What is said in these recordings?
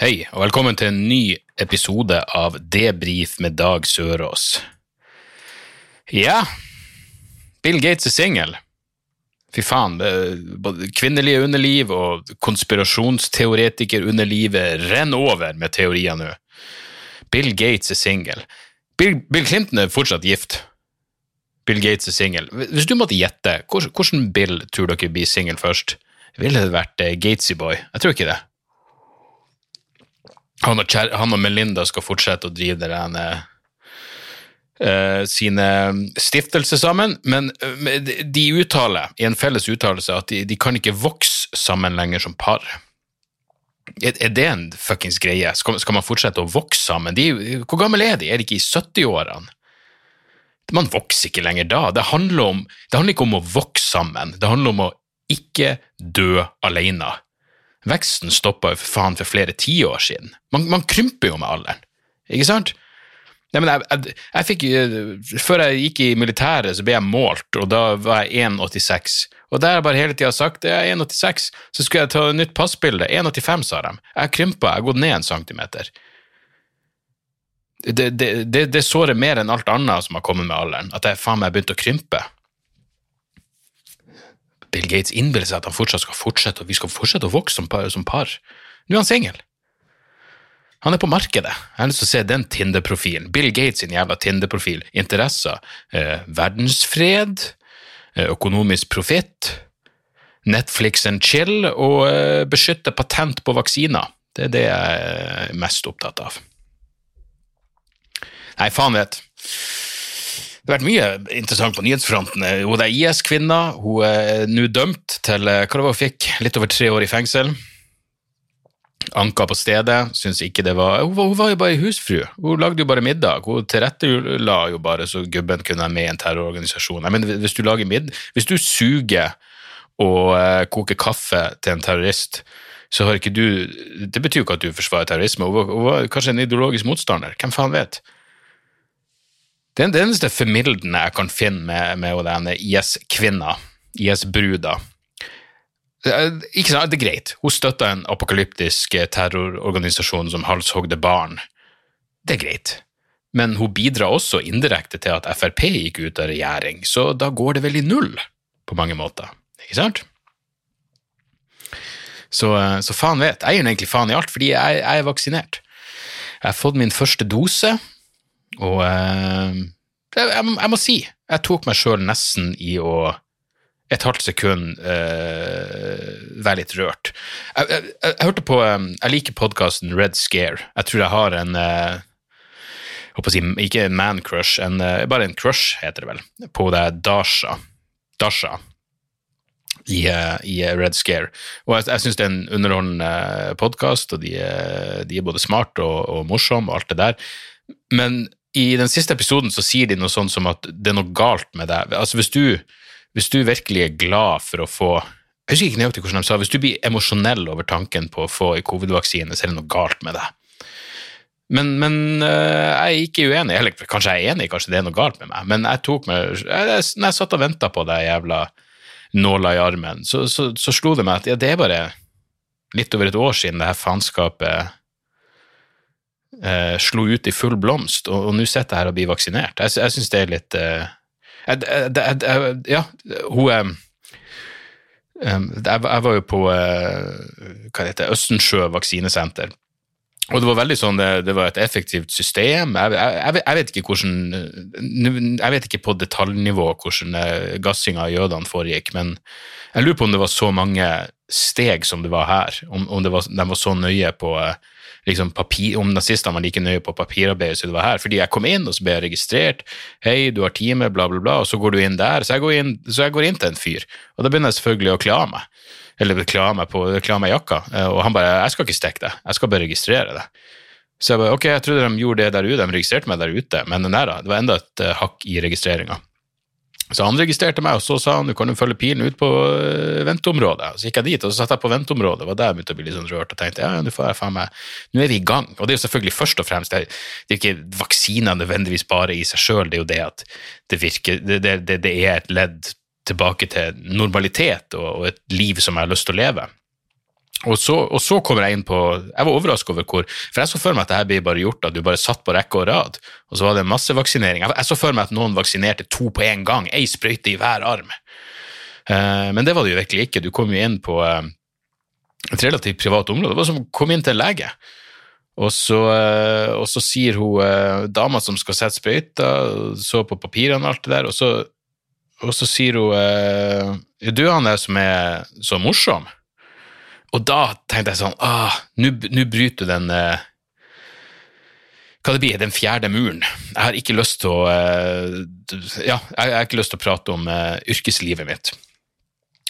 Hei, og velkommen til en ny episode av Debrif med Dag Sørås. Ja, Bill Gates er singel. Fy faen, både kvinnelige underliv og konspirasjonsteoretikerunderlivet renner over med teorier nå. Bill Gates er singel. Bill, Bill Clinton er fortsatt gift. Bill Gates er singel. Hvis du måtte gjette, hvordan Bill tror dere blir singel først? Ville det vært eh, Gatesy Boy? Jeg tror ikke det han og, han og Melinda skal fortsette å drive det der, eh, sine stiftelser sammen, men eh, de- uttaler i en felles uttalelse at de, de kan ikke vokse sammen lenger som par. Er det en fuckings greie? Skal, skal man fortsette å vokse sammen? De, hvor gammel er de? Er de ikke i 70-årene? Man vokser ikke lenger da. Det handler, om, det handler ikke om å vokse sammen, det handler om å ikke dø alene. Veksten stoppa jo for faen for flere tiår siden. Man, man krymper jo med alderen, ikke sant? Nei, men jeg, jeg, jeg fikk, eh, Før jeg gikk i militæret, så ble jeg målt, og da var jeg 1,86. Og der har jeg bare hele tida sagt det er 1,86. Så skulle jeg ta et nytt passbilde. 1,85, sa de. Jeg krympa, jeg har gått ned en centimeter. Det, det, det, det sårer mer enn alt annet som har kommet med alderen, at jeg faen meg begynte å krympe. Bill Gates innbiller seg at han fortsatt skal fortsette, og vi skal fortsette å vokse som par. Som par. Nå er han singel. Han er på markedet. Jeg har lyst til å se den Tinder-profilen. Bill Gates sin jævla Tinder-profil. Interesser. Eh, verdensfred. Eh, økonomisk profitt. Netflix and chill. Og eh, beskytte patent på vaksiner. Det er det jeg er mest opptatt av. Nei, faen vet. Det har vært mye interessant på nyhetsfronten. Hun er IS-kvinna. Hun er nå dømt til eh, hva det var hun fikk, litt over tre år i fengsel. Anka på stedet, syns ikke det var hun, var hun var jo bare husfru. Hun lagde jo bare middag. Hun tilrettela jo bare så gubben kunne være med i en terrororganisasjon. Jeg mener, hvis du lager middag Hvis du suger og uh, koker kaffe til en terrorist, så har ikke du Det betyr jo ikke at du forsvarer terrorisme. Hun var, hun var kanskje en ideologisk motstander. Hvem faen vet? Det er det eneste formildende jeg kan finne med, med denne IS-kvinna, IS-bruda. Ikke sant, det er greit. Hun støtta en apokalyptisk eh, terrororganisasjon som halshogde barn. Det er greit. Men hun bidrar også indirekte til at Frp gikk ut av regjering, så da går det vel i null, på mange måter. Ikke sant? Så, eh, så faen vet. Jeg gir egentlig faen i alt, fordi jeg, jeg er vaksinert. Jeg har fått min første dose, og eh, jeg, jeg, må- si, jeg tok meg sjøl nesten i å et halvt sekund eh, være litt rørt. Jeg, jeg, jeg, hørte på eh, Jeg liker podkasten Red Scare. Jeg tror jeg har en eh, håper å si, Ikke en man-crush, en, eh, bare en crush, heter det vel, på det Dasha. Dasha. I, eh, i Red Scare. Og jeg, jeg syns det er en underholdende podkast, og de de er både smarte og, og morsomme og alt det der. Men i den siste episoden så sier de noe sånn som at det er noe galt med deg. Altså hvis du, hvis du virkelig er glad for å få Jeg husker ikke nøyaktig hvordan de sa Hvis du blir emosjonell over tanken på å få covid-vaksine, så er det noe galt med deg. Men, men øh, jeg er ikke uenig. Eller kanskje jeg er enig, kanskje det er noe galt med meg. Men jeg tok meg jeg, Når jeg satt og venta på det jævla nåla i armen, så, så, så slo det meg at ja, det er bare litt over et år siden det her faenskapet eh, slo ut i full blomst, og, nå sitter jeg her og blir vaksinert. Jeg, jeg syns det er litt eh, jeg, jeg, Ja, hun eh, eh, jeg, var jo på eh, hva heter, Østensjø vaksinesenter. Og det var veldig sånn, det, det var et effektivt system. Jeg, jeg, jeg, vet- ikke hvordan Jeg vet ikke på detaljnivå hvordan eh, gassinga av jødene foregikk, men jeg lurer på om det var så mange steg som det var her. Om, om var, de var så nøye på eh, liksom papir, Om nazistene var like nøye på papirarbeidet som det var her. Fordi jeg kom inn, og så ble jeg registrert. Hei, du har time, bla, bla, bla. Og så går du inn der. Så jeg går inn, jeg går inn til en fyr, og da begynner jeg selvfølgelig å kle av meg. eller kle av meg, på, kle av meg jakka. Eh, og han bare 'Jeg skal ikke stikke det, jeg skal bare registrere det'. Så jeg bare, ok, jeg trodde de gjorde det der ute, de registrerte meg der ute, men nei da, det var enda et uh, hakk i registreringa. Så han registrerte meg, og så sa han du kan jo følge pilen ut på uh, venteområdet. Så gikk jeg dit, og så satt jeg på venteområdet, og der jeg begynte å bli litt sånn rørt, og tenkte ja, nå får jeg faen meg, nå er vi i gang. Og det er jo selvfølgelig først og fremst, det er ikke vaksiner nødvendigvis bare i seg sjøl, det er jo det at det virker, det, det, det er et ledd tilbake til normalitet og, og, et liv som jeg har lyst til å leve. Og så, og så kommer jeg inn på Jeg var overrasket over hvor For jeg så for meg at dette blir bare gjort at du bare satt på rekke og rad, og så var det massevaksinering. Jeg, jeg så for meg at noen vaksinerte to på én gang, ei sprøyte i hver arm. Uh, men det var det jo virkelig ikke. Du kom jo inn på uh, et relativt privat område. Det var som å komme inn til en lege. Og så, uh, og så sier hun dama som skal sette sprøyta, så på papirene og alt det der, og så og så sier hun eh, Du han der som er så morsom. Og da tenkte jeg sånn ah, Nå bryter du den eh, hva det blir, den fjerde muren. Jeg har ikke lyst til å eh, Ja, jeg har ikke lyst til å prate om eh, yrkeslivet mitt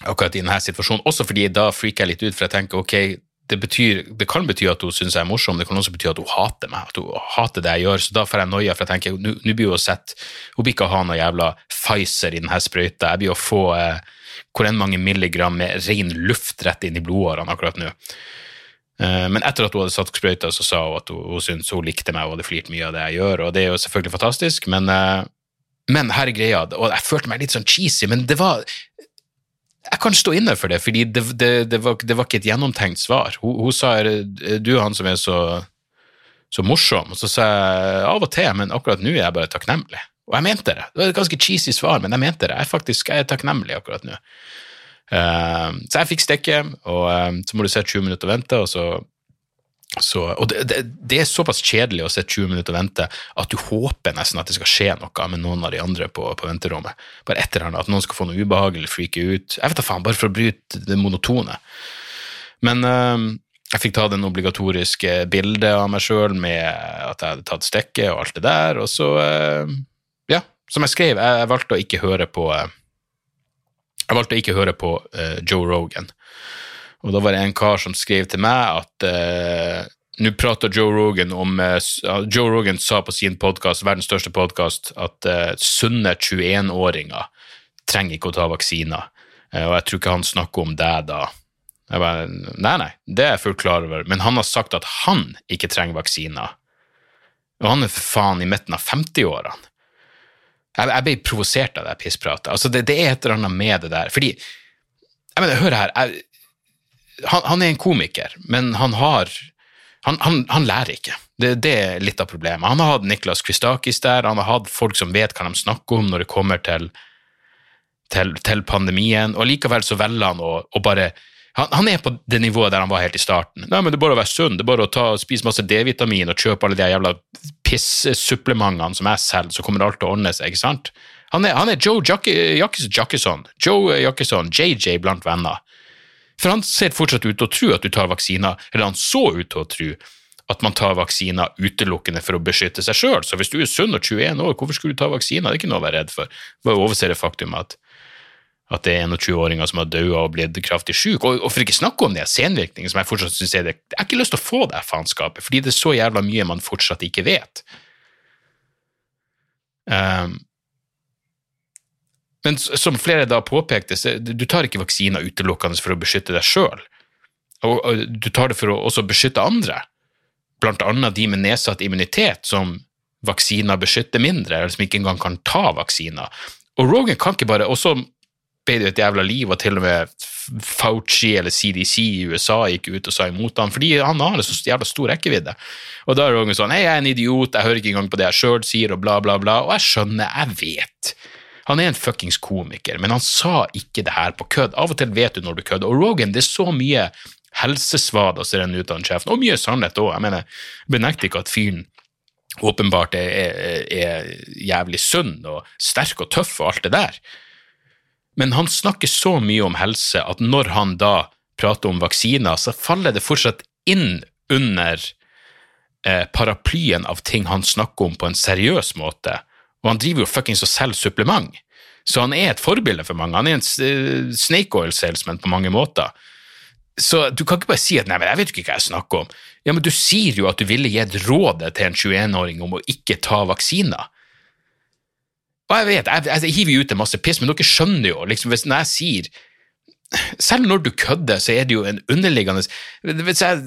akkurat i denne situasjonen. Også fordi da freaker jeg litt ut, for jeg tenker ok, det, betyr, det kan bety at hun syns jeg er morsom, det kan også bety at hun hater meg, at hun hater det jeg gjør. Så da får jeg noia, for jeg tenker nå blir hun sett Hun blir ikke å ha noe jævla Pfizer i denne sprøyta. Jeg blir å få eh, hvor enn mange milligram med ren luft rett inn i blodårene akkurat nå. Eh, men etter at hun hadde satt sprøyta, så sa hun at hun, hun syntes hun likte meg og hadde flirt mye av det jeg gjør, og det er jo selvfølgelig fantastisk, men, eh, men her er greia, og jeg følte meg litt sånn cheesy, men det var jeg kan stå inne for det, fordi det, det, det, var, det, var, ikke et gjennomtenkt svar. Hun, hun sa du er han som er så, så, morsom, og så sa jeg av og til, men akkurat nå er jeg bare takknemlig. Og jeg mente det. Det var et ganske cheesy svar, men jeg mente det. Jeg er faktisk jeg er takknemlig akkurat nå. Uh, så jeg fikk stikke, og uh, så må du se 20 minutter og vente, og så så, og det, det, det, er såpass kjedelig å se 20 minutter og vente at du håper nesten at det skal skje noe med noen av de andre på, på venterommet. Bare et eller annet, At noen skal få noe ubehag eller freake ut. Jeg vet da faen, bare for å bryte det monotone. Men uh, jeg fikk ta den obligatoriske bildet av meg sjøl med at jeg hadde tatt stikket og alt det der, og så som jeg skrev, jeg, jeg valgte å ikke høre på øh, Jeg valgte å ikke høre på Joe Rogan. Og da var det en kar som skrev til meg at uh, nå prater Joe Rogan om uh, Joe Rogan sa på sin podkast, verdens største podkast, at uh, sunne 21-åringer trenger ikke å ta vaksiner. og jeg tror ikke han snakker om deg da. Jeg bare, nei, nei, det er jeg fullt klar over, men han har sagt at han ikke trenger vaksiner. Og han er for faen i midten av 50-årene. Jeg, jeg, ble provosert av det pisspratet. Altså, det, det, er et eller annet med det der. Fordi jeg mener, Hør her. Jeg, han, han, er en komiker, men han har han, han, han lærer ikke. Det, det, er litt av problemet. Han har hatt Niklas Kristakis der, han har hatt folk som vet hva de snakker om når det kommer til, til, til pandemien, og likevel så velger han å, å bare han, han, er på det nivået der han var helt i starten. Nei, men Det er bare å være sunn, det er bare å ta, spise masse D-vitamin og kjøpe alle de jævla pissesupplementene som jeg selger, så kommer alt til å ordne seg. ikke sant? Han er, han er Joe Jackison, Joe Jackison, JJ blant venner. For han ser fortsatt ut til å tro at du tar vaksiner, eller han så ut til å tro at man tar vaksiner utelukkende for å beskytte seg sjøl. Så hvis du er sunn og 21 år, hvorfor skulle du ta vaksiner? Det er ikke noe å være redd for. Bare overse det faktum at, at det er 21-åringer som har daua og blitt kraftig syke. Og, og, for ikke snakke om det senvirkningene, som jeg fortsatt syns er det Jeg har ikke lyst til å få det faenskapet, fordi det er så jævla mye man fortsatt ikke vet. Um, men som flere da påpekte, du tar ikke vaksiner utelukkende for å beskytte deg sjøl. Og du tar det for å også beskytte andre, blant annet de med nedsatt immunitet, som vaksiner beskytter mindre, eller som ikke engang kan ta vaksiner. Og Rogan kan ikke bare Og så ble det et jævla liv, og til og med Fauci eller CDC i USA gikk ut og sa imot han, fordi han har så jævla stor rekkevidde. Og da er Rogan sånn Hei, jeg er en idiot, jeg hører ikke engang på det jeg sjøl sier, og bla, bla, bla. Og jeg skjønner, jeg vet. Han er en fuckings komiker, men han sa ikke det her på kødd. Av og til vet du når du kødder. Og Rogan, det er så mye helsesvader som renner ut av kjeften, og mye sannhet òg. Jeg mener, jeg benekter ikke at fyren åpenbart er, er, er, jævlig sunn og sterk og tøff og alt det der. Men han snakker så mye om helse at når han da prater om vaksiner, så faller det fortsatt inn under eh, paraplyen av ting han snakker om på en seriøs måte og han driver jo fuckings og selger supplement. Så han er et forbilde for mange. Han er en snake oil salesman på mange måter. så du kan ikke bare si at 'nei, men jeg vet ikke hva jeg snakker om'. Ja, men du sier jo at du ville gitt rådet til en 21-åring om å ikke ta vaksiner. Og jeg vet, jeg, jeg hiver jo ut en masse piss, men dere skjønner jo, liksom, hvis når jeg sier selv når du kødder, så er det jo en underliggende Hvis jeg,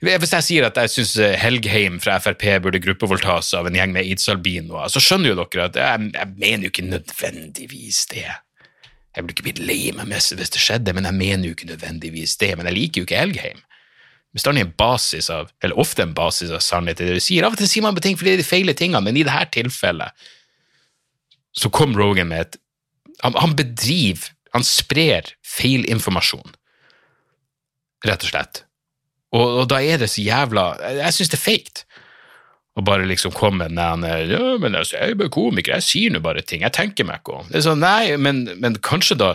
hvis jeg sier at jeg syns Helgheim fra Frp burde gruppevoldtas av en gjeng med aids-albinoer, så skjønner jo dere at jeg, jeg, mener jo ikke nødvendigvis det. Jeg burde ikke blitt lei meg mest hvis det skjedde, men jeg mener jo ikke nødvendigvis det. Men jeg liker jo ikke Helgheim. Bestandig en basis av, eller ofte en basis av sannhet i det du sier. Av og til sier man ting fordi det er de feile tingene, men i dette tilfellet så kom Rogan med et Han, han bedriver Han sprer feilinformasjon, rett og slett. Og, og da er det så jævla Jeg syns det er feigt og bare liksom komme med den ja, men altså, jeg er bare komiker, jeg sier nå bare ting, jeg tenker meg ikke om. Det er sånn, nei, men, men kanskje da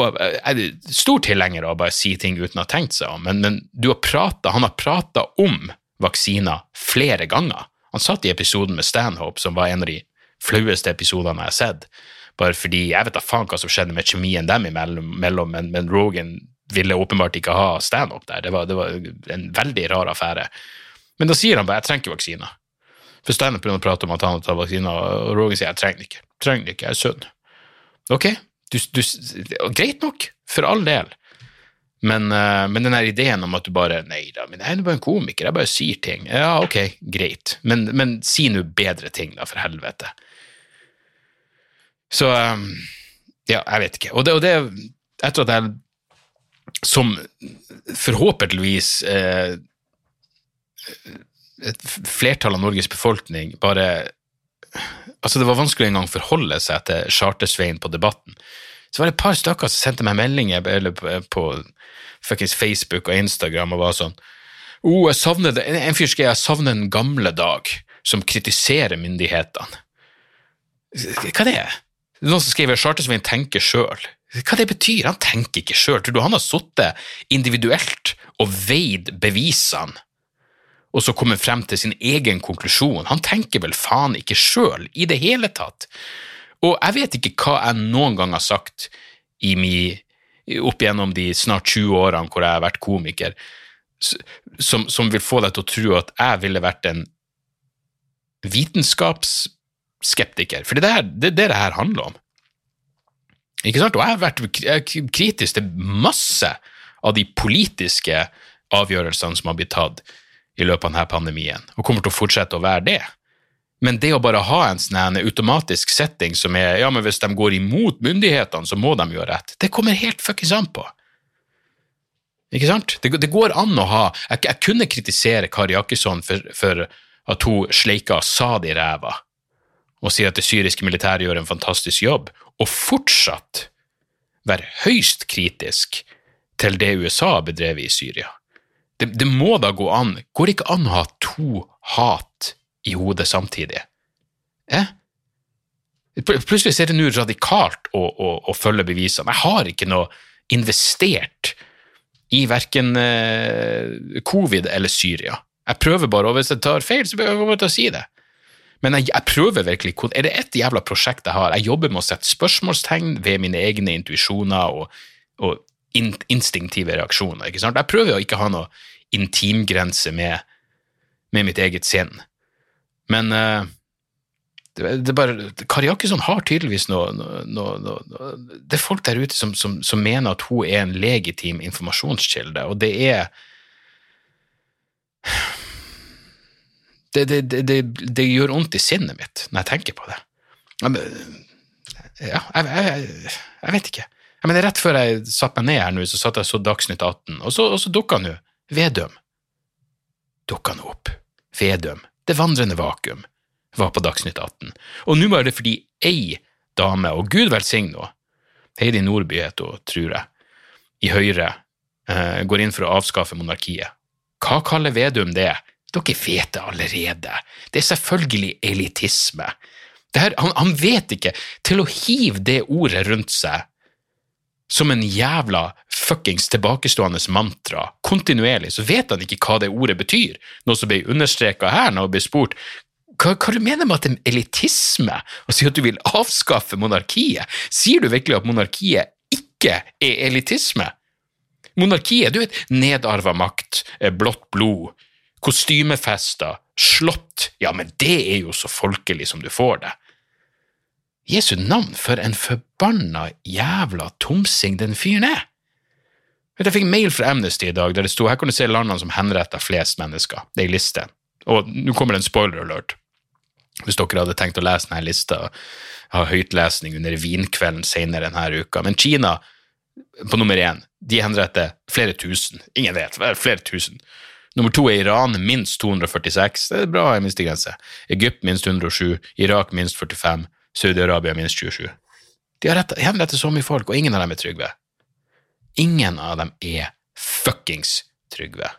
og Jeg er stor tilhenger av å bare si ting uten å ha tenkt seg om, men, men har pratet, han har prata om vaksiner flere ganger. Han satt i episoden med Stanhope, som var en av de flaueste episodene jeg har sett, bare fordi jeg vet da faen hva som skjedde med kjemien dem imellom, men, men Rogan ville åpenbart ikke ha standup der. Det var, det var en veldig rar affære. Men da sier han bare 'jeg trenger ikke vaksiner'. For Steinar begynner å prate om at han har tatt vaksiner, og Rogan sier 'jeg trenger det ikke'. Trenger det ikke, jeg er sunn. Ok, du, du, greit nok, for all del. Men, uh, men den ideen om at du bare Nei da, men jeg er bare en komiker, jeg bare sier ting. Ja, ok, greit, men, men si nå bedre ting, da, for helvete. Så um, Ja, jeg vet ikke. Og det, og det etter at jeg som forhåpentligvis eh, et flertall av Norges befolkning bare Altså, det var vanskelig en gang å forholde seg til Charter-Svein på Debatten. Så var det et par stykker som sendte meg meldinger eller på, på Facebook og Instagram og var sånn oh, jeg savner det. En fyr skrev jeg savner den gamle dag, som kritiserer myndighetene. Hva det er? Noen som skriver Chartersvin tenker sjøl. Hva det betyr? Han tenker ikke sjøl. Tror du han har sittet individuelt og veid bevisene og så kommet frem til sin egen konklusjon. Han tenker vel faen ikke sjøl i det hele tatt. Og jeg vet ikke hva jeg noen gang har sagt i mi, opp gjennom de snart 20 årene hvor jeg har vært komiker, som, som vil få deg til å tro at jeg ville vært en vitenskapsskeptiker. For det er det det, det her handler om. Ikke sant? Og jeg har vært kritisk til masse av de politiske avgjørelsene som har blitt tatt i løpet av denne pandemien, og kommer til å fortsette å være det. Men det å bare ha en sånn automatisk setting som er ja, men hvis de går imot myndighetene, så må de gjøre rett, det kommer helt fuckings an på. Ikke sant? Det, det, går an å ha Jeg, jeg kunne kritisere Kari Jakkesson for, for, at hun sleika Assad i ræva og sier at det syriske militæret gjør en fantastisk jobb, og fortsatt være høyst kritisk til det USA bedrev i Syria. Det, det, må da gå an. Går det ikke an å ha to hat i hodet samtidig? Eh? Plutselig er det nå radikalt å, å, å, følge bevisene. Jeg har ikke noe investert i verken eh, covid eller Syria. Jeg prøver bare, og hvis jeg tar feil, så bør jeg bare å si det. Men jeg, jeg, prøver virkelig Er det ett jævla prosjekt jeg har? Jeg jobber med å sette spørsmålstegn ved mine egne intuisjoner og, og in, instinktive reaksjoner. ikke sant? Jeg prøver å ikke ha noe intimgrense med, med mitt eget sinn. Men uh, det, det bare, Kari Jakkesson har tydeligvis noe, noe, noe, noe, Det er folk der ute som, som, som, mener at hun er en legitim informasjonskilde, og det er det, det, det, gjør vondt i sinnet mitt når jeg tenker på det. Ja, jeg, jeg, jeg vet ikke. Jeg men Rett før jeg satte meg ned her nå, så satt jeg så Dagsnytt 18, og så, og så dukka jo. Vedum. Dukka han opp. Vedum. Det vandrende vakuum. Var på Dagsnytt 18. Og nå var det fordi ei dame, og gud velsigne henne, Heidi Nordby heter hun, tror jeg, i Høyre, eh, går inn for å avskaffe monarkiet. Hva kaller Vedum det? Dere vet det allerede. Det er selvfølgelig elitisme. Her, han, han vet ikke. Til å hive det ordet rundt seg som en jævla fuckings tilbakestående mantra kontinuerlig, så vet han ikke hva det ordet betyr, noe som ble understreka her når han ble spurt hva, hva du mener med at det er elitisme å si at du vil avskaffe monarkiet? Sier du virkelig at monarkiet ikke er elitisme? Monarkiet, du vet, nedarva makt, eh, blått blod, kostymefester, slott, ja, men det er jo så folkelig som du får det. Jesu navn, for en forbanna jævla tomsing den fyren er! Jeg fikk mail fra Amnesty i dag der det sto her kan du se landene som henretter flest mennesker. Det er i liste. Og nå kommer det en spoiler alert. Hvis dere hadde tenkt å lese denne lista, ha høytlesning under vinkvelden senere denne uka. Men Kina på nummer én, de henretter flere tusen. Ingen vet, flere tusen. Nummer to er Iran, minst 246. Det er bra minstegrense. Egypt minst 107, Irak minst 45, Saudi-Arabia minst 27. De har henrettet så mye folk, og ingen av dem er Trygve. Ingen av dem er fuckings Trygve.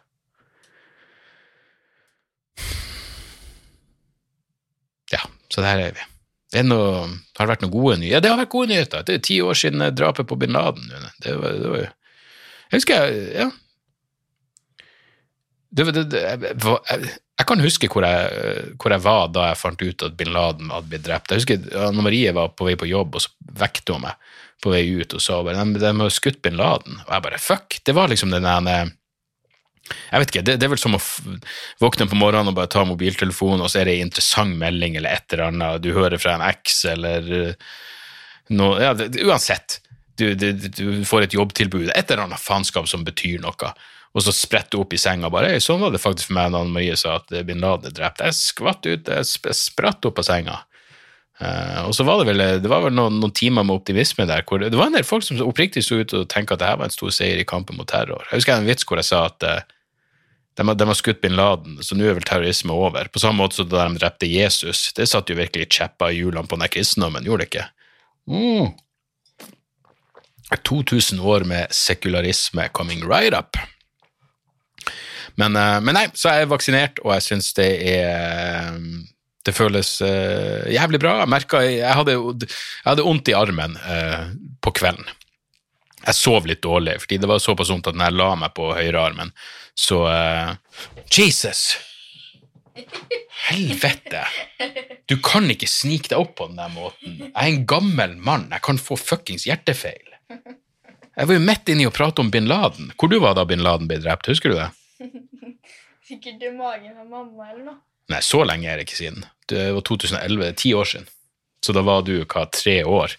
Ja, så der er vi. Det noe, har det vært noen gode nyheter? Ja, det har vært gode nyheter. Det er ti år siden drapet på bin Laden. Det var, det var Jeg husker jeg Ja. Det, det, det, jeg, jeg, kan huske hvor jeg, hvor jeg var da jeg fant ut at bin Laden hadde blitt drept. Jeg husker Anne Marie var på vei på jobb, og så vekte hun meg på vei ut og sa bare de, de har skutt bin Laden. Og jeg bare fuck. Det var liksom den ene jeg vet ikke, det, det er vel som å våkne på morgenen og bare ta mobiltelefonen, og så er det en interessant melding eller et eller annet du hører fra en eks eller uh, noe ja, det- Uansett, du, du, du får et jobbtilbud, et eller annet faenskap som betyr noe, og så spretter hun opp i senga bare Sånn var det faktisk for meg da Marie sa at bin Laden er drept. Jeg skvatt ut, jeg spratt opp av senga. Uh, og så var det vel, det var vel noen, noen timer med optimisme der, hvor det, var en del folk som oppriktig sto ut og tenkte at det her var en stor seier i kampen mot terror. Jeg husker en vits hvor jeg sa at uh, de, de har skutt bin Laden, så nå er vel terrorisme over. På samme måte som da de drepte Jesus. Det satt jo virkelig kjepper i hjulene på den kristendommen, gjorde det ikke? Mm. 2000 år med sekularisme coming right up. Men, eh, men nei, så er jeg vaksinert, og jeg syns det er Det føles eh, jævlig bra. Jeg merka jeg hadde, jeg vondt i armen eh, på kvelden. Jeg sov litt dårlig, fordi det var såpass vondt at når jeg la meg på høyrearmen, så eh, Jesus! Helvete! Du kan ikke snike deg opp på den der måten. Jeg er en gammel mann, jeg kan få fuckings hjertefeil. Jeg var jo midt inni å prate om bin Laden. Hvor du var da bin Laden ble drept, husker du det? Sikkert i magen av mamma eller noe. Nei, så lenge er det ikke siden. Det var 2011, det er ti år siden. Så da var du hva, tre år.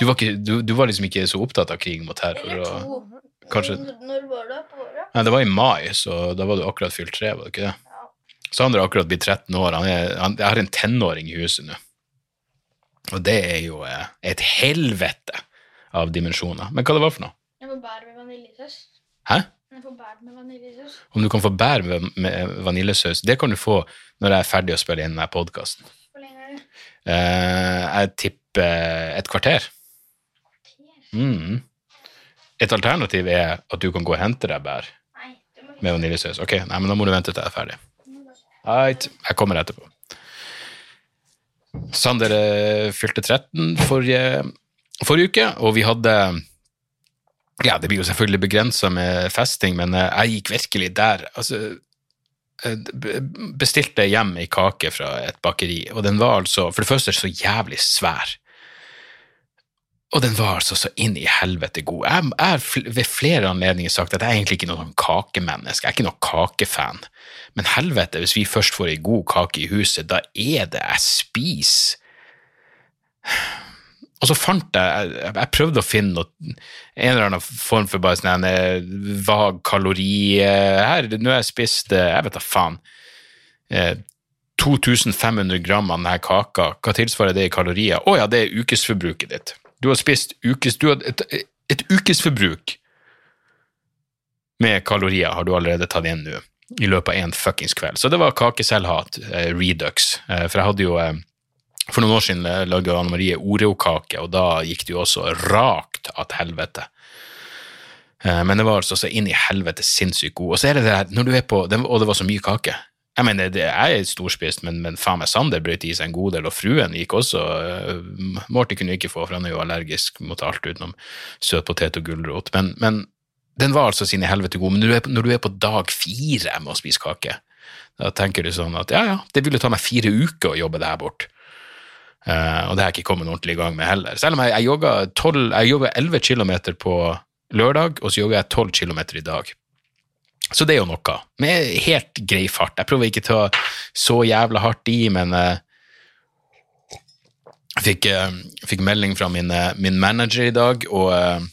Du var, ikke, du, du var liksom ikke så opptatt av krig mot terror. Eller Og, kanskje, Når, var du på året? nei, det var i mai, så da var du akkurat fylt tre, var det ikke det? Sander har akkurat blitt 13 år. Han er, han, jeg har en tenåring i huset nå. Og det er jo eh, et helvete av dimensjoner. Men hva det var for noe? Jeg må bære med vaniljesaus. Hæ? Om du kan få bær med, med vaniljesaus, det kan du få når jeg er ferdig å spille inn denne podkasten. Eh, jeg tipper et kvarter. Mm. Et alternativ er at du kan gå og hente deg bær med vaniljesaus. Ok, nei, men da må du vente til jeg er ferdig. Right. Jeg kommer etterpå. Sander eh, fylte 13 forrige, forrige uke, og vi hadde Ja, det blir jo selvfølgelig begrensa med festing, men eh, jeg gikk virkelig der. Altså, eh, bestilte hjem ei kake fra et bakeri, og den var altså for det første så jævlig svær. Og den var altså så inn i helvete god. Jeg har ved flere anledninger sagt at jeg er egentlig ikke noe sånn kakemenneske, jeg er ikke noe kakefan. Men helvete, hvis vi først får ei god kake i huset, da er det jeg spiser. Og så fant jeg, jeg, prøvde å finne noe, en eller annen form for bare sånn eh, vag kalori eh, Her, nå har jeg spist, eh, jeg vet da faen, eh, 2500 gram av denne kaka. Hva tilsvarer det i kalorier? Å ja, det er ukesforbruket ditt. Du har spist ukes, du har et, et ukesforbruk med kalorier har du allerede tatt inn nå, i løpet av en fuckings kveld. Så det var kakeselvhat, eh, redux. For jeg hadde jo For noen år siden eh, lagde Anne Marie Oreo-kake, og da gikk det jo også rakt at helvete. Eh, men det var altså så inn i helvete sinnssykt god. Og så er det det her, når du er på, og det var så mye kake. Jeg mener, det er storspist, men, men faen meg Sander brøt i seg en god del, og fruen gikk også uh, Morty kunne ikke få, for han er jo allergisk mot alt utenom søtpotet og gulrot. Men, men den var altså sin i helvete god. Men når du, er når du er på dag fire med å spise kake, da tenker du sånn at ja, ja, det ville ta meg fire uker å jobbe det her bort. Eh, og det har jeg ikke kommet ordentlig i gang med heller. Selv om jeg, jeg jogga 12 jeg jogga 11 km på lørdag, og så jogger jeg 12 km i dag. Så det er jo noe. Med helt grei fart. Jeg prøver ikke å ta så jævla hardt i, men uh, jeg fikk, uh, fikk melding fra min, min manager i dag, og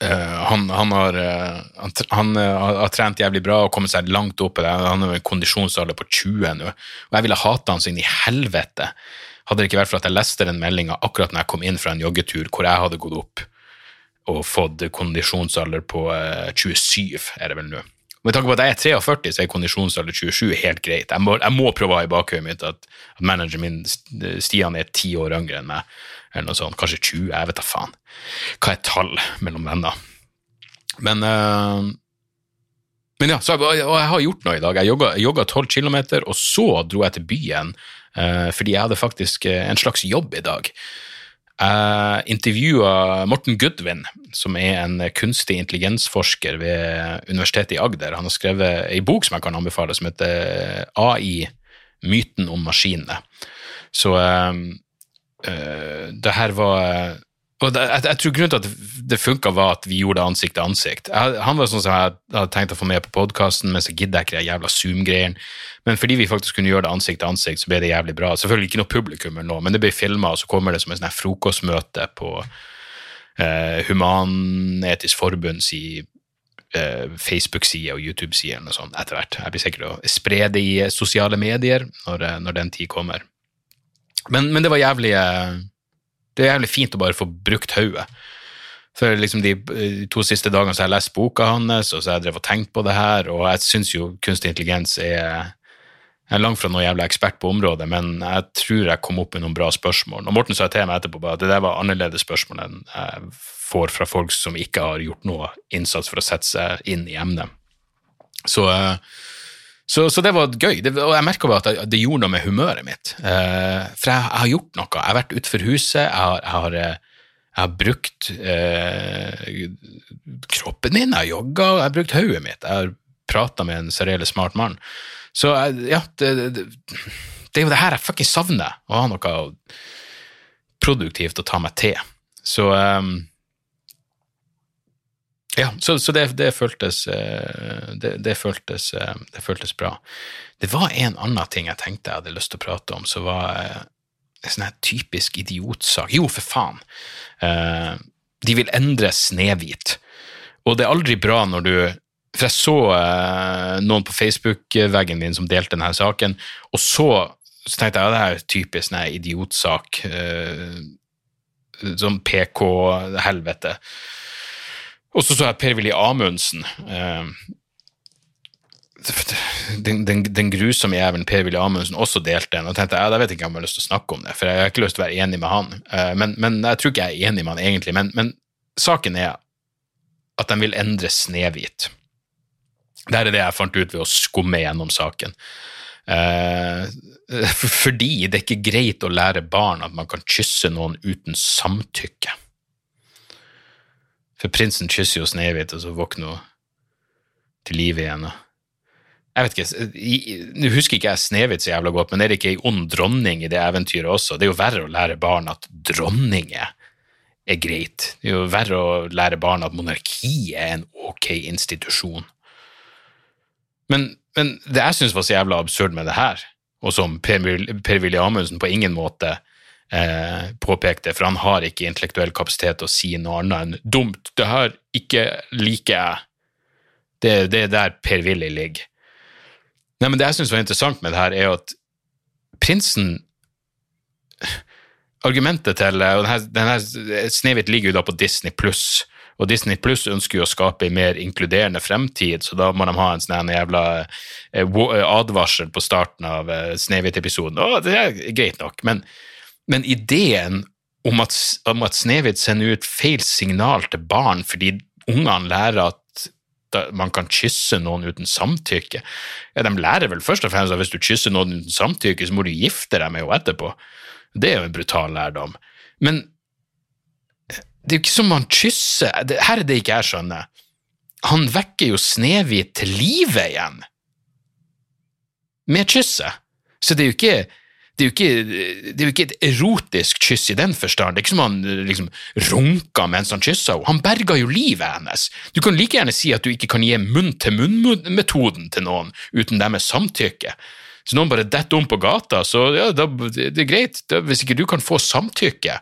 han, han, har, eh, han, eh, har trent jævlig bra og kommet seg langt opp. Han har en kondisjonsalder på 20 nå, og jeg ville hate han så inn i helvete. Hadde det ikke vært for at jeg leste den meldinga akkurat når jeg kom inn fra en joggetur hvor jeg hadde gått opp og fått kondisjonsalder på eh, 27, er det vel nå. Med tanke på at jeg er 43, så er kondisjonsalder 27 helt greit. Jeg må, jeg må prøve å ha i bakhodet mitt at, at manageren min, Stian, er ti år yngre enn meg, eller noe sånt. Kanskje 20, jeg vet da faen. Hva er tall mellom venner? Men, eh, men ja, så, og jeg har gjort noe i dag. Jeg jogga, jogga 12 km, og så dro jeg til byen, eh, fordi jeg hadde faktisk eh, en slags jobb i dag. Jeg intervjua Morten Goodwin, som er en kunstig intelligensforsker ved Universitetet i Agder. Han har skrevet ei bok som jeg kan anbefale, som heter AI myten om maskinene. Så eh, eh, det her var og det, jeg, jeg tror grunnen til at det funka, var at vi gjorde det ansikt til ansikt. Jeg, han var sånn som jeg hadde tenkt å få med på podkasten, men så gidder jeg ikke de jævla Zoom-greiene. Men fordi vi faktisk kunne gjøre det ansikt til ansikt, så ble det jævlig bra. Selvfølgelig ikke noe publikum eller noe, men det ble filma, og så kommer det som en sånn frokostmøte på eh, Human-Etisk Forbunds eh, Facebook-side og YouTube-side eller noe sånt etter hvert. Jeg blir sikkert å spre det i sosiale medier når, eh, når den tid kommer. Men, men det var jævlig eh, Det er jævlig fint å bare få brukt hodet. For liksom de, de to siste dagene så har jeg lest boka hans, og så har jeg drevet og tenkt på det her, og jeg syns jo kunstig intelligens er jeg er langt fra noen jævla ekspert på området, men jeg tror jeg kom opp med noen bra spørsmål. Og Morten sa til meg etterpå at det der var annerledes spørsmål enn jeg får fra folk som ikke har gjort noe innsats for å sette seg inn i emnet. Så, eh, så, så det var gøy, det, og jeg merka at det, gjorde noe med humøret mitt. Eh, for jeg, jeg har gjort noe. Jeg har vært utenfor huset, jeg har, jeg har, eh, jeg har brukt eh, kroppen min, jeg har jogga, jeg har brukt hodet mitt. Jeg har prata med en særdeles smart mann. Så eh, ja, det, det er jo det her jeg fuckings savner, å ha noe produktivt å ta meg til. Så um, ja, så, så det, det, føltes, eh, det, det, føltes, eh, det føltes bra. Det var en annen ting jeg tenkte jeg hadde lyst til å prate om, som var eh, en sånn her typisk idiotsak. Jo, for faen! De vil endre Snehvit. Og det er aldri bra når du For jeg så noen på Facebook-veggen min som delte denne saken, og så, så tenkte jeg ja, det er typisk sånn idiotsak. Sånn PK-helvete. Og så så jeg Per-Willy Amundsen. Eh, den, den, den grusomme jævelen Per-Willy Amundsen også delte den, og tenkte jeg, da vet ikke om jeg har lyst til å snakke om det, for jeg har ikke lyst til å være enig med han. Eh, men, men jeg tror ikke jeg er enig med han egentlig. Men, men saken er at de vil endre Snehvit. Det er det jeg fant ut ved å skumme gjennom saken. Eh, fordi det er ikke greit å lære barn at man kan kysse noen uten samtykke. For prinsen kysser jo Snehvit, og så våkner hun til live igjen. Jeg vet ikke, Nå husker ikke jeg Snehvit så jævla godt, men er det ikke ei ond dronning i det eventyret også? Det er jo verre å lære barn at dronninger er greit. Det er jo verre å lære barn at monarkiet er en ok institusjon. Men, men det jeg syns var så jævla absurd med det her, og som Per-Willy Amundsen på ingen måte eh, påpekte, for han har ikke intellektuell kapasitet til å si noe annet enn 'dumt, det her ikke liker jeg'. Det, det er der Per-Willy ligger. Nei, men Det jeg syns var interessant med det her, er at prinsen Argumentet til og denne, denne ligger jo da på Disney pluss, og Disney pluss ønsker jo å skape en mer inkluderende fremtid, så da må de ha en sånn jævla advarsel på starten av Snehvit-episoden. Det er greit nok, men men ideen om at, om at Snehvit sender ut feil signal til barn fordi ungene lærer at man kan kysse noen uten samtykke Ja, De lærer vel først og fremst at hvis du kysser noen uten samtykke, så må du gifte deg med henne etterpå. Det er jo en brutal lærdom. Men det er jo ikke som han kysser Her er det ikke jeg skjønner. Han vekker jo Snehvit til live igjen med kysset. Så det er jo ikke det er, ikke, det er jo ikke et erotisk kyss i den forstand. Det er ikke som han liksom runka mens han kyssa henne. Han berga jo livet hennes. Du kan like gjerne si at du ikke kan gi munn-til-munn-metoden til noen uten deres samtykke. Så noen bare detter om på gata, så ja, da, det er greit. Da, hvis ikke du kan få samtykke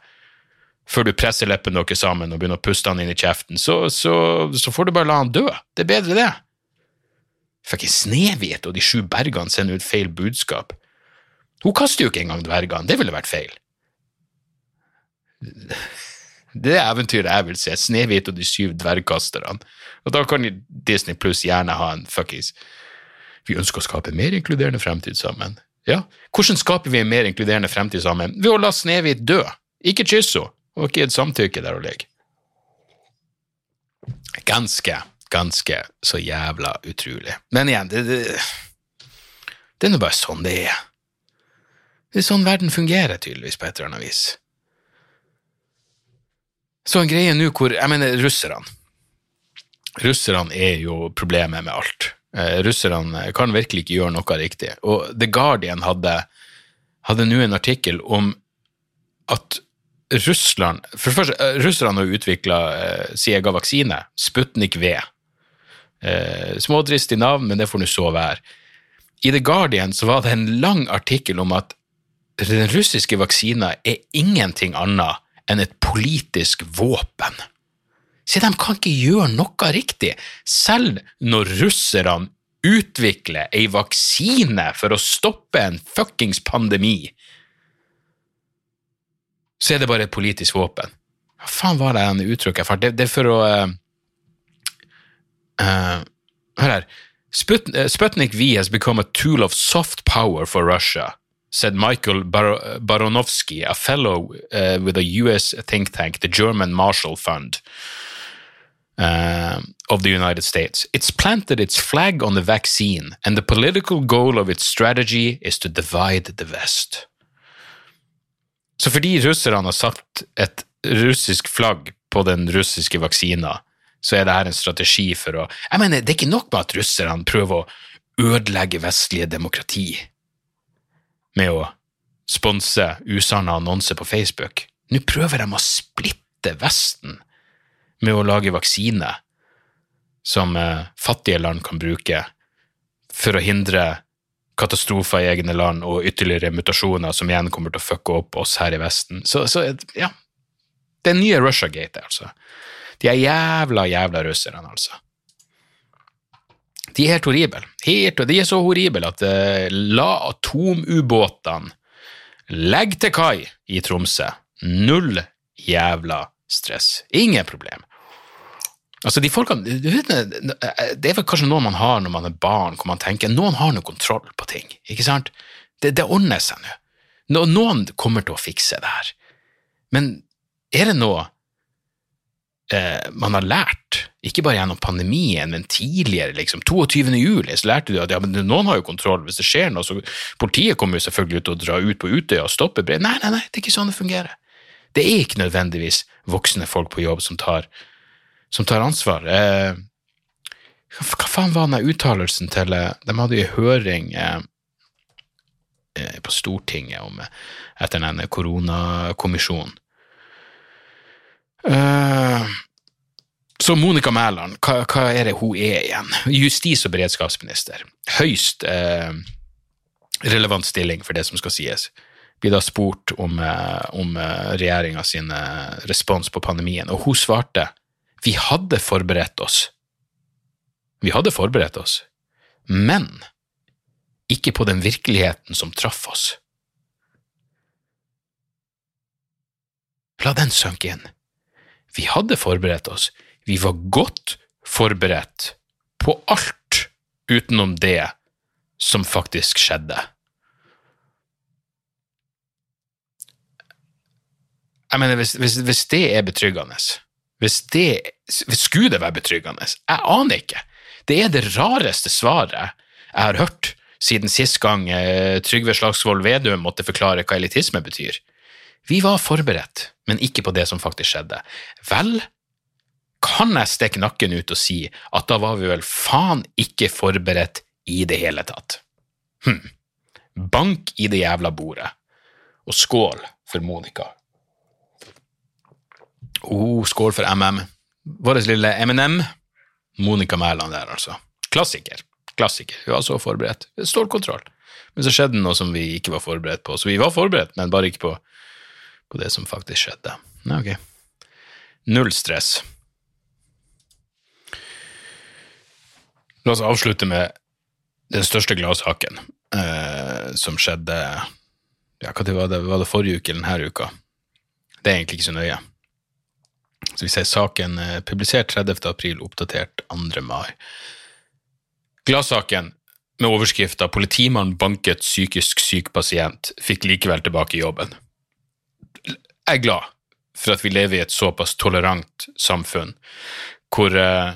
før du presser leppene deres sammen og begynner å puste han inn i kjeften, så, så, så får du bare la han dø. Det er bedre, det. Fucking Snehvit og de sju bergene sender ut feil budskap. Hun kaster jo ikke engang dvergene, det ville vært feil. Det er eventyret jeg vil se, Snehvit og de syv dvergkasterne. Og da kan Disney Pluss gjerne ha en fuckings Vi ønsker å skape en mer inkluderende fremtid sammen. Ja, hvordan skaper vi en mer inkluderende fremtid sammen? Ved å la Snehvit dø. Ikke kysse henne, og ikke et samtykke der hun ligger. Ganske, ganske så jævla utrolig. Men igjen, det, det, det er nå bare sånn det er. Det er sånn verden fungerer, tydeligvis, på et eller annet vis. Så en greie nå hvor Jeg mener, russerne. Russerne er jo problemet med alt. Eh, russerne kan virkelig ikke gjøre noe riktig. Og The Guardian hadde, hadde nå en artikkel om at Russland For det første, eh, russerne har utvikla eh, sin egen vaksine, Sputnik V. Eh, smådristig navn, men det får nå så være. I The Guardian så var det en lang artikkel om at russiske vaksina er ingenting annet enn et politisk våpen. Se, de kan ikke gjøre noe riktig, selv når russerne utvikler ei vaksine for å stoppe en fuckings pandemi. Så er det bare et politisk våpen. Hva faen var det en uttrykk jeg fant? Det, det er for å uh, uh, Hør her. Sputnik V has become a tool of soft power for Russia said Michael Bar Baronovsky, a fellow uh, with a US think tank, the German Marshall Fund uh, of the United States. It's planted its flag on the vaccine, and the political goal of its strategy is to divide the West. Så fordi russerne har satt et russisk flagg på den russiske vaksina, så er dette en strategi for å Jeg mener, det er ikke nok med at russerne prøver å ødelegge vestlige demokrati med å sponse usanne annonser på Facebook. Nå prøver de å splitte Vesten med å lage vaksine som eh, fattige land kan bruke for å hindre katastrofer i egne land og ytterligere mutasjoner som igjen kommer til å fucke opp oss her i Vesten. Så, så ja, det er nye Russiagate, altså. De er jævla, jævla russerne, altså. De er helt horrible. Helt, de er så horrible at uh, la atomubåtene legge til kai i Tromsø. Null jævla stress. Ingen problem. Altså, de folkene, Det er vel kanskje noe man har når man er barn, hvor man tenker noen har noe kontroll på ting. ikke sant? Det, det ordner seg nå. Noen kommer til å fikse det her. Men er det noe eh, man har lært, ikke bare gjennom pandemien, men tidligere, liksom, 22. juli, så lærte du at ja, noen har jo kontroll. Hvis det skjer noe, så Politiet kommer jo selvfølgelig til å dra ut på Utøya og stoppe brev. Nei, nei, nei, det er ikke sånn det fungerer. Det er ikke nødvendigvis voksne folk på jobb som tar, som tar ansvar. Eh, hva faen var den uttalelsen til eh, De hadde jo høring eh, eh, på Stortinget om, eh, etter denne koronakommisjonen. Uh, så Monica Mæland, hva, hva, er det hun er igjen? Justis- og beredskapsminister. Høyst eh, relevant stilling for det som skal sies. Blir da spurt om, uh, om regjeringa sin respons på pandemien, og hun svarte vi hadde forberedt oss. Vi hadde forberedt oss, men ikke på den virkeligheten som traff oss. La den synke inn. Vi hadde forberedt oss. Vi var godt forberedt på alt utenom det som faktisk skjedde. Jeg mener, hvis, hvis, hvis det er betryggende hvis det, Skulle det være betryggende? Jeg aner ikke. Det er det rareste svaret jeg har hørt siden sist gang eh, Trygve Slagsvold Vedum måtte forklare hva elitisme betyr. Vi var forberedt, men ikke på det som faktisk skjedde. Vel, kan jeg stikke nakken ut og si at da var vi vel faen ikke forberedt i det hele tatt. Hm. Bank i det jævla bordet. Og skål for Monica. Oh, skål for MM. Vår lille M&M. Monica Mæland der, altså. Klassiker. Klassiker. Hun var så forberedt. Stålkontroll. Men så skjedde noe som vi ikke var forberedt på. Så vi var forberedt, men bare ikke på, på det som faktisk skjedde. Nei, ok. Null stress. La oss avslutte med den største gladsaken eh, som skjedde ja, hva var det, var det forrige uke eller denne uka? Det er egentlig ikke så nøye. Så vi ser saken eh, publisert 30. april, oppdatert 2. mai. Gladsaken med overskrifta 'Politimann banket psykisk syk pasient, fikk likevel tilbake jobben'. Er glad for at vi lever i et såpass tolerant samfunn, hvor, eh,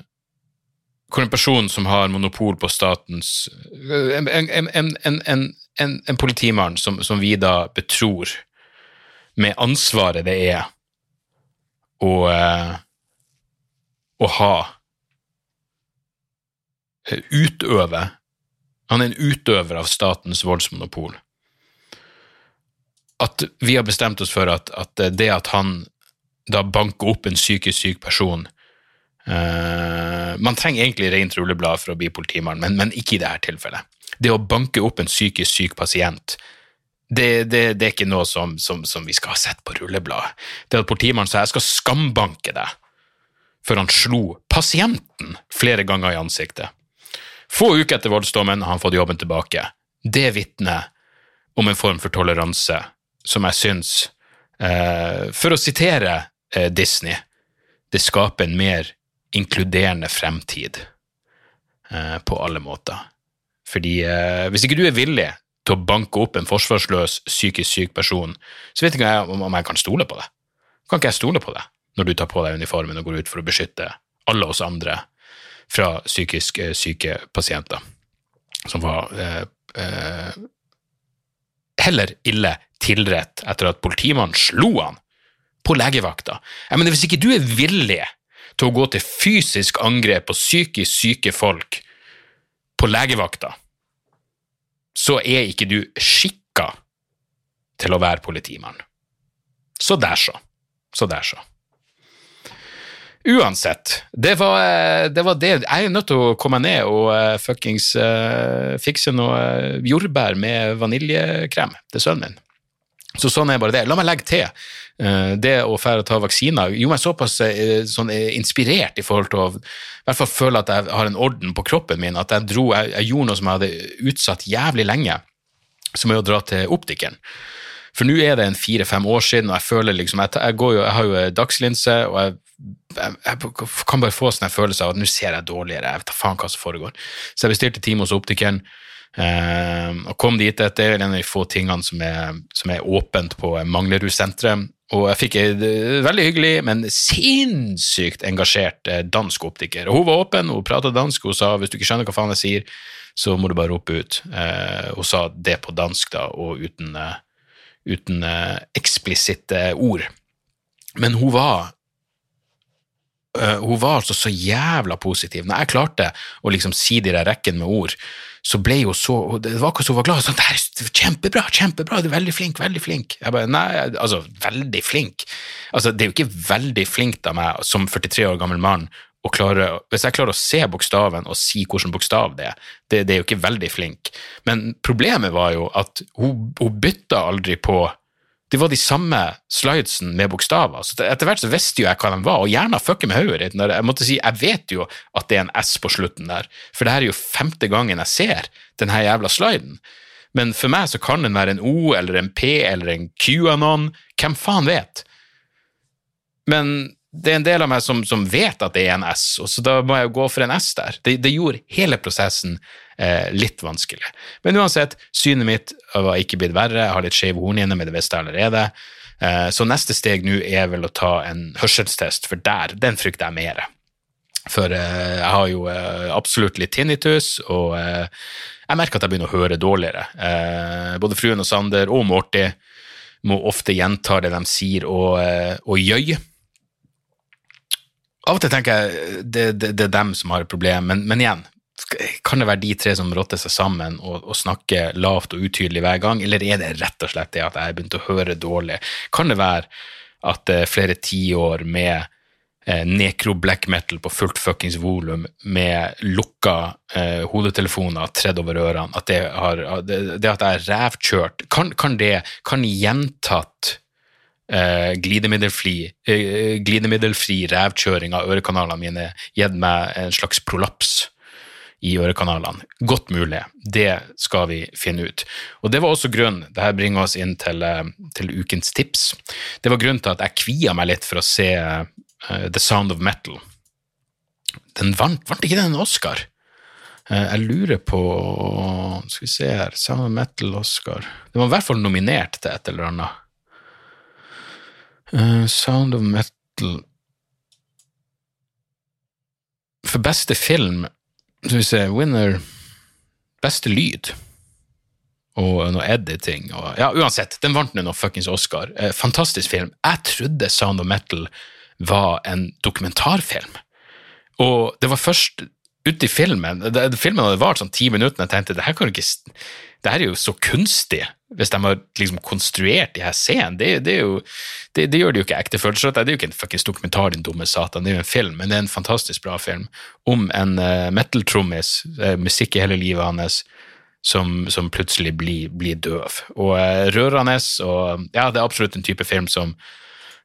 hvor en person som har monopol på statens En, en, en, en politimann som, som, vi da betror med ansvaret det er å, eh, å ha Utøve Han er en utøver av statens voldsmonopol. At vi har bestemt oss for at, at det at han da banker opp en psykisk syk person uh, Man trenger egentlig rent rulleblad for å bli politimann, men, men, ikke i dette tilfellet. Det å banke opp en psykisk syk pasient, det, det, det er ikke noe som, som, som, vi skal ha sett på rullebladet. Det at politimannen sa jeg skal skambanke deg, før han slo pasienten flere ganger i ansiktet. Få uker etter voldsdommen har han fått jobben tilbake. Det vitner om en form for toleranse som jeg syns, eh, for å sitere eh, Disney, det skaper en mer inkluderende fremtid eh, på alle måter. Fordi eh, hvis ikke du er villig til å banke opp en forsvarsløs, psykisk syk person, så vet ikke jeg om, jeg kan stole på det. Kan ikke jeg stole på det når du tar på deg uniformen og går ut for å beskytte alle oss andre fra psykisk eh, syke pasienter, som var heller ille tilrett etter at politimannen slo han på legevakta. Jeg mener, Hvis ikke du er villig til å gå til fysisk angrep på psykisk syke folk på legevakta, så er ikke du skikka til å være politimann. Så der, så. Så der, så. Uansett, det var, eh, det var, det Jeg er nødt til å komme ned og uh, fuckings uh, fikse noe uh, jordbær med vaniljekrem til sønnen min. Så sånn er bare det. La meg legge til uh, det å fære ta vaksiner gjorde meg såpass sånn, inspirert i forhold til å i hvert fall føle at jeg har en orden på kroppen min, at jeg, dro, jeg, jeg gjorde noe som jeg hadde utsatt jævlig lenge, som er å dra til optikeren. For nå er det en fire-fem år siden, og jeg føler liksom Jeg, jeg, jo, jeg har jo dagslinse, og jeg jeg, kan bare få sånn følelse av at nå ser jeg dårligere, jeg vet da faen hva som foregår. Så jeg bestilte time hos optikeren, eh, og kom dit etter en av de få tingene som er, som er åpent på Manglerudsenteret. Og jeg fikk en veldig hyggelig, men sinnssykt engasjert eh, dansk optiker. Og hun var åpen, hun prata dansk, hun sa hvis du ikke skjønner hva faen jeg sier, så må du bare rope ut. Eh, hun sa det på dansk, da, og uten, uh, uten eksplisitte ord. Men hun var hun var altså så jævla positiv. Når jeg klarte å liksom si de der rekken med ord, så ble hun så Det var akkurat som hun var glad. Sånn, det er kjempebra, kjempebra, du er veldig flink, veldig flink. Jeg bare, nei, altså, veldig flink. Altså, det er jo ikke veldig flinkt av meg som 43 år gammel mann å klare Hvis jeg klarer å se bokstaven og si hvilken bokstav det er, det, det er jo ikke veldig flink. Men problemet var jo at hun, hun bytta aldri på det var de samme slidesen med bokstaver. Så etter hvert så visste jo jeg hva de var, og gjerne fucker med hodet ditt. Jeg måtte si, jeg vet jo at det er en S på slutten der, for det her er jo femte gangen jeg ser denne jævla sliden. Men for meg så kan den være en O eller en P eller en QAnon, hvem faen vet? Men det er en del av meg som, som, vet at det er en S, og så da må jeg jo gå for en S der. Det, det gjorde hele prosessen eh, litt vanskelig. Men uansett, synet mitt var ikke blitt verre, jeg har litt skeive hornhinner, men det visste jeg allerede. Eh, så neste steg nå er vel å ta en hørselstest, for der, den frykter jeg mer. For eh, jeg har jo eh, absolutt litt tinnitus, og eh, jeg merker at jeg begynner å høre dårligere. Eh, både fruen og Sander og Morty må ofte gjenta det de sier, og, og gjøy. Av og til tenker jeg det, det, det er dem som har et problem, men, men igjen, Kan det være de tre som rotter seg sammen og, og snakker lavt og utydelig hver gang, eller er det rett og slett det at jeg har begynt å høre dårlig? Kan det være at er flere tiår med eh, nekro-black metal på fullt fuckings volum, med lukka eh, hodetelefoner tredd over ørene, at det, har, det, det at jeg er rævkjørt, kan, kan det kan gjentatt eh, glidemiddelfri, eh, glidemiddelfri rævkjøring av ørekanalene mine gitt meg en slags prolaps i ørekanalene. Godt mulig. Det skal vi finne ut. Og det var også grunnen, Dette bringer oss inn til, eh, til ukens tips, det var grunnen til at jeg kvia meg litt for å se uh, The Sound of Metal. Den vant, vant ikke den en Oscar? Uh, jeg lurer på Skal vi se her Sound of Metal Oscar. Den var i hvert fall nominert til et eller annet. Uh, Sound of Metal For beste film Skal vi se Winner Beste lyd og noe editing og Ja, uansett, den vant nå noe fuckings Oscar. Eh, fantastisk film. Jeg trodde Sound of Metal var en dokumentarfilm. Og det var først ute i filmen det, Filmen hadde vart sånn ti minutter, og jeg tenkte det her kan ikke det her er jo så kunstig, hvis de har liksom konstruert de her scenene. Det, det, det, det gjør det jo ikke ekte følelser. Det er jo ikke en fuckings dokumentar, din dumme satan. Det er jo en film, men det er en fantastisk bra film om en uh, metal-trommis, uh, musikk i hele livet hans, som, som plutselig blir, blir døv. Og uh, rørende, og ja, det er absolutt en type film som,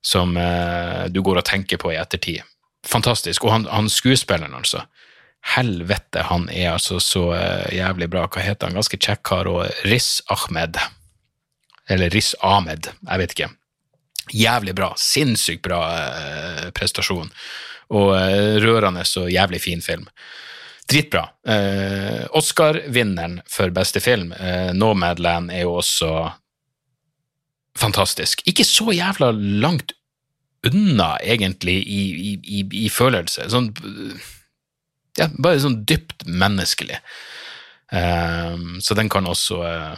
som uh, du går og tenker på i ettertid. Fantastisk. Og han, han skuespilleren, altså. Helvete, han er altså så eh, jævlig bra. Hva heter han? Ganske kjekk kar. Og Riz Ahmed. Eller Riz Ahmed, jeg vet ikke. Jævlig bra. Sinnssykt bra eh, prestasjon. Og eh, rørende og jævlig fin film. Dritbra. Oscar-vinneren for beste film, Nomadland, er jo også fantastisk. Ikke så jævla langt unna, egentlig, i, i, i, i følelse. Sånn ja, bare sånn dypt menneskelig. Um, så den kan også uh,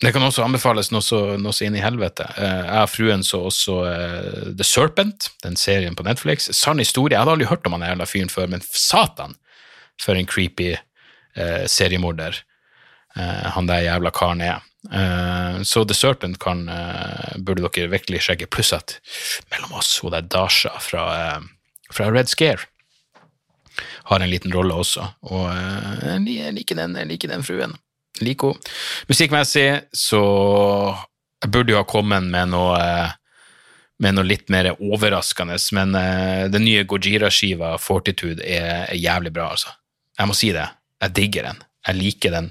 Det kan også anbefales noe så, noe så inn i helvete. Uh, jeg og fruen så også uh, The Serpent, den serien på Netflix. Sann historie. Jeg hadde aldri hørt om han jævla fyren før, men satan, for en creepy seriemorder han der jævla karen er. så The Serpent kan, burde dere virkelig sjekke. Pluss at mellom oss, hun der Dasha fra, fra Red Scare har en liten rolle også, og uh, jeg liker den, jeg liker den fruen. Liker henne. Musikkmessig så jeg burde jo ha kommet med noe, uh, med noe litt mer overraskende, men uh, den nye Gojira-skiva, Fortitude, er, jævlig bra, altså. Jeg må si det. Jeg digger den. Jeg liker den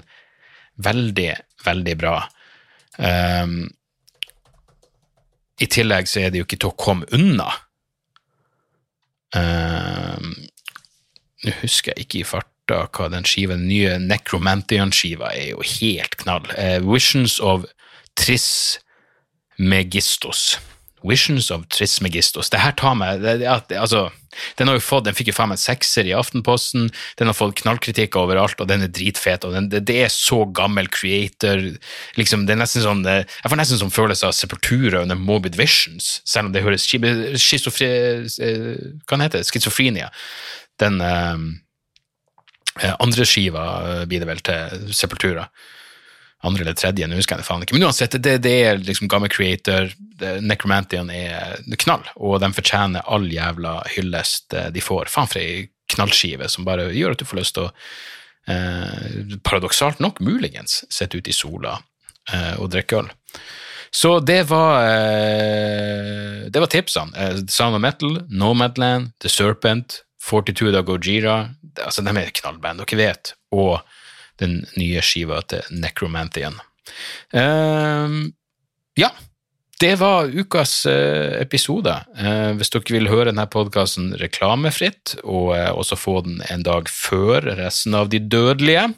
veldig, veldig bra. Um, I tillegg så er det jo ikke til å komme unna. Um, nå husker jeg ikke i farta hva den skiva, den nye Necromantian-skiva er jo helt knall. Eh, Visions of Trismegistos. Visions of Trismegistos. Det her tar meg det, det, altså, Den har jo fått, den fikk jo faen meg sekser i Aftenposten, den har fått knallkritikk overalt, og den er dritfet. og den, det, det, er så gammel creator. liksom, det er nesten sånn, Jeg får nesten sånn følelse av Sepultura under Morbid Visions, selv om det høres schizofri... Hva heter det? Schizofrenia den eh, andre skiva blir det vel til Sepultura. Andre eller tredje, nå husker jeg det faen ikke. Men uansett, det, det er liksom gammel creator. Necromantian er knall, og de fortjener all jævla hyllest de får. Faen for ei knallskive som bare gjør at du får lyst til å, eh, paradoksalt nok, muligens, sitte ute i sola eh, og drikke øl. Så det var eh, det var tipsene. Eh, Sound of Metal, Nomadland, The Serpent, Fortitude av Gojira, altså de er knallband, dere vet, og den nye skiva til Necromanthian. Uh, ja, det var ukas uh, episode. Uh, hvis dere vil høre denne podkasten reklamefritt, og også få den en dag før resten av De dødelige,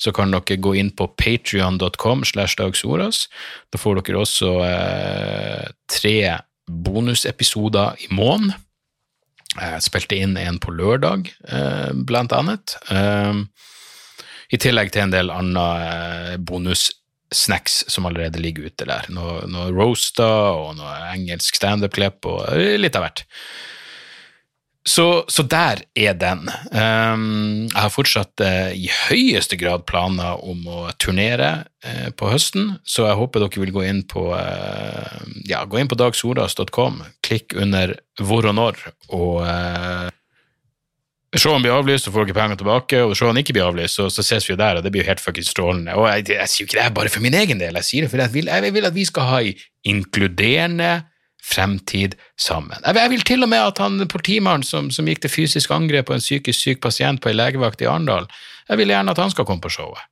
så kan dere gå inn på patrion.com. Da får dere også tre bonusepisoder i måneden. Jeg spilte inn en på lørdag, blant annet. I tillegg til en del andre bonussnacks som allerede ligger ute der. Noe, noe roaster og noe engelsk standup-klipp og litt av hvert. Så, så der er den. Um, jeg har fortsatt uh, i høyeste grad planer om å turnere uh, på høsten, så jeg håper dere vil gå inn på, uh, ja, gå inn på dagsordas.com, klikk under hvor og når, og Se om blir avlyst, så får dere pengene tilbake, og se om han ikke blir avlyst, så, så ses vi jo der, og det blir jo helt fuckings strålende. Og jeg, jeg, sier jo ikke det bare for min egen del, jeg sier det fordi jeg vil, jeg vil at vi skal ha ei inkluderende fremtid sammen. Jeg vil, til og med at han politimannen som, som, gikk til fysisk angrep på en psykisk syk pasient på ei legevakt i Arendal, jeg vil gjerne at han skal komme på showet.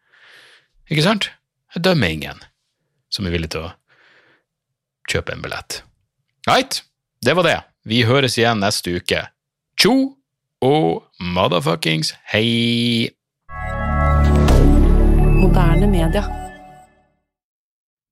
Ikke sant? Jeg dømmer ingen som er villig til å kjøpe en billett. Right, det var det. Vi høres igjen neste uke. Tjo! og motherfuckings hei! Moderne media.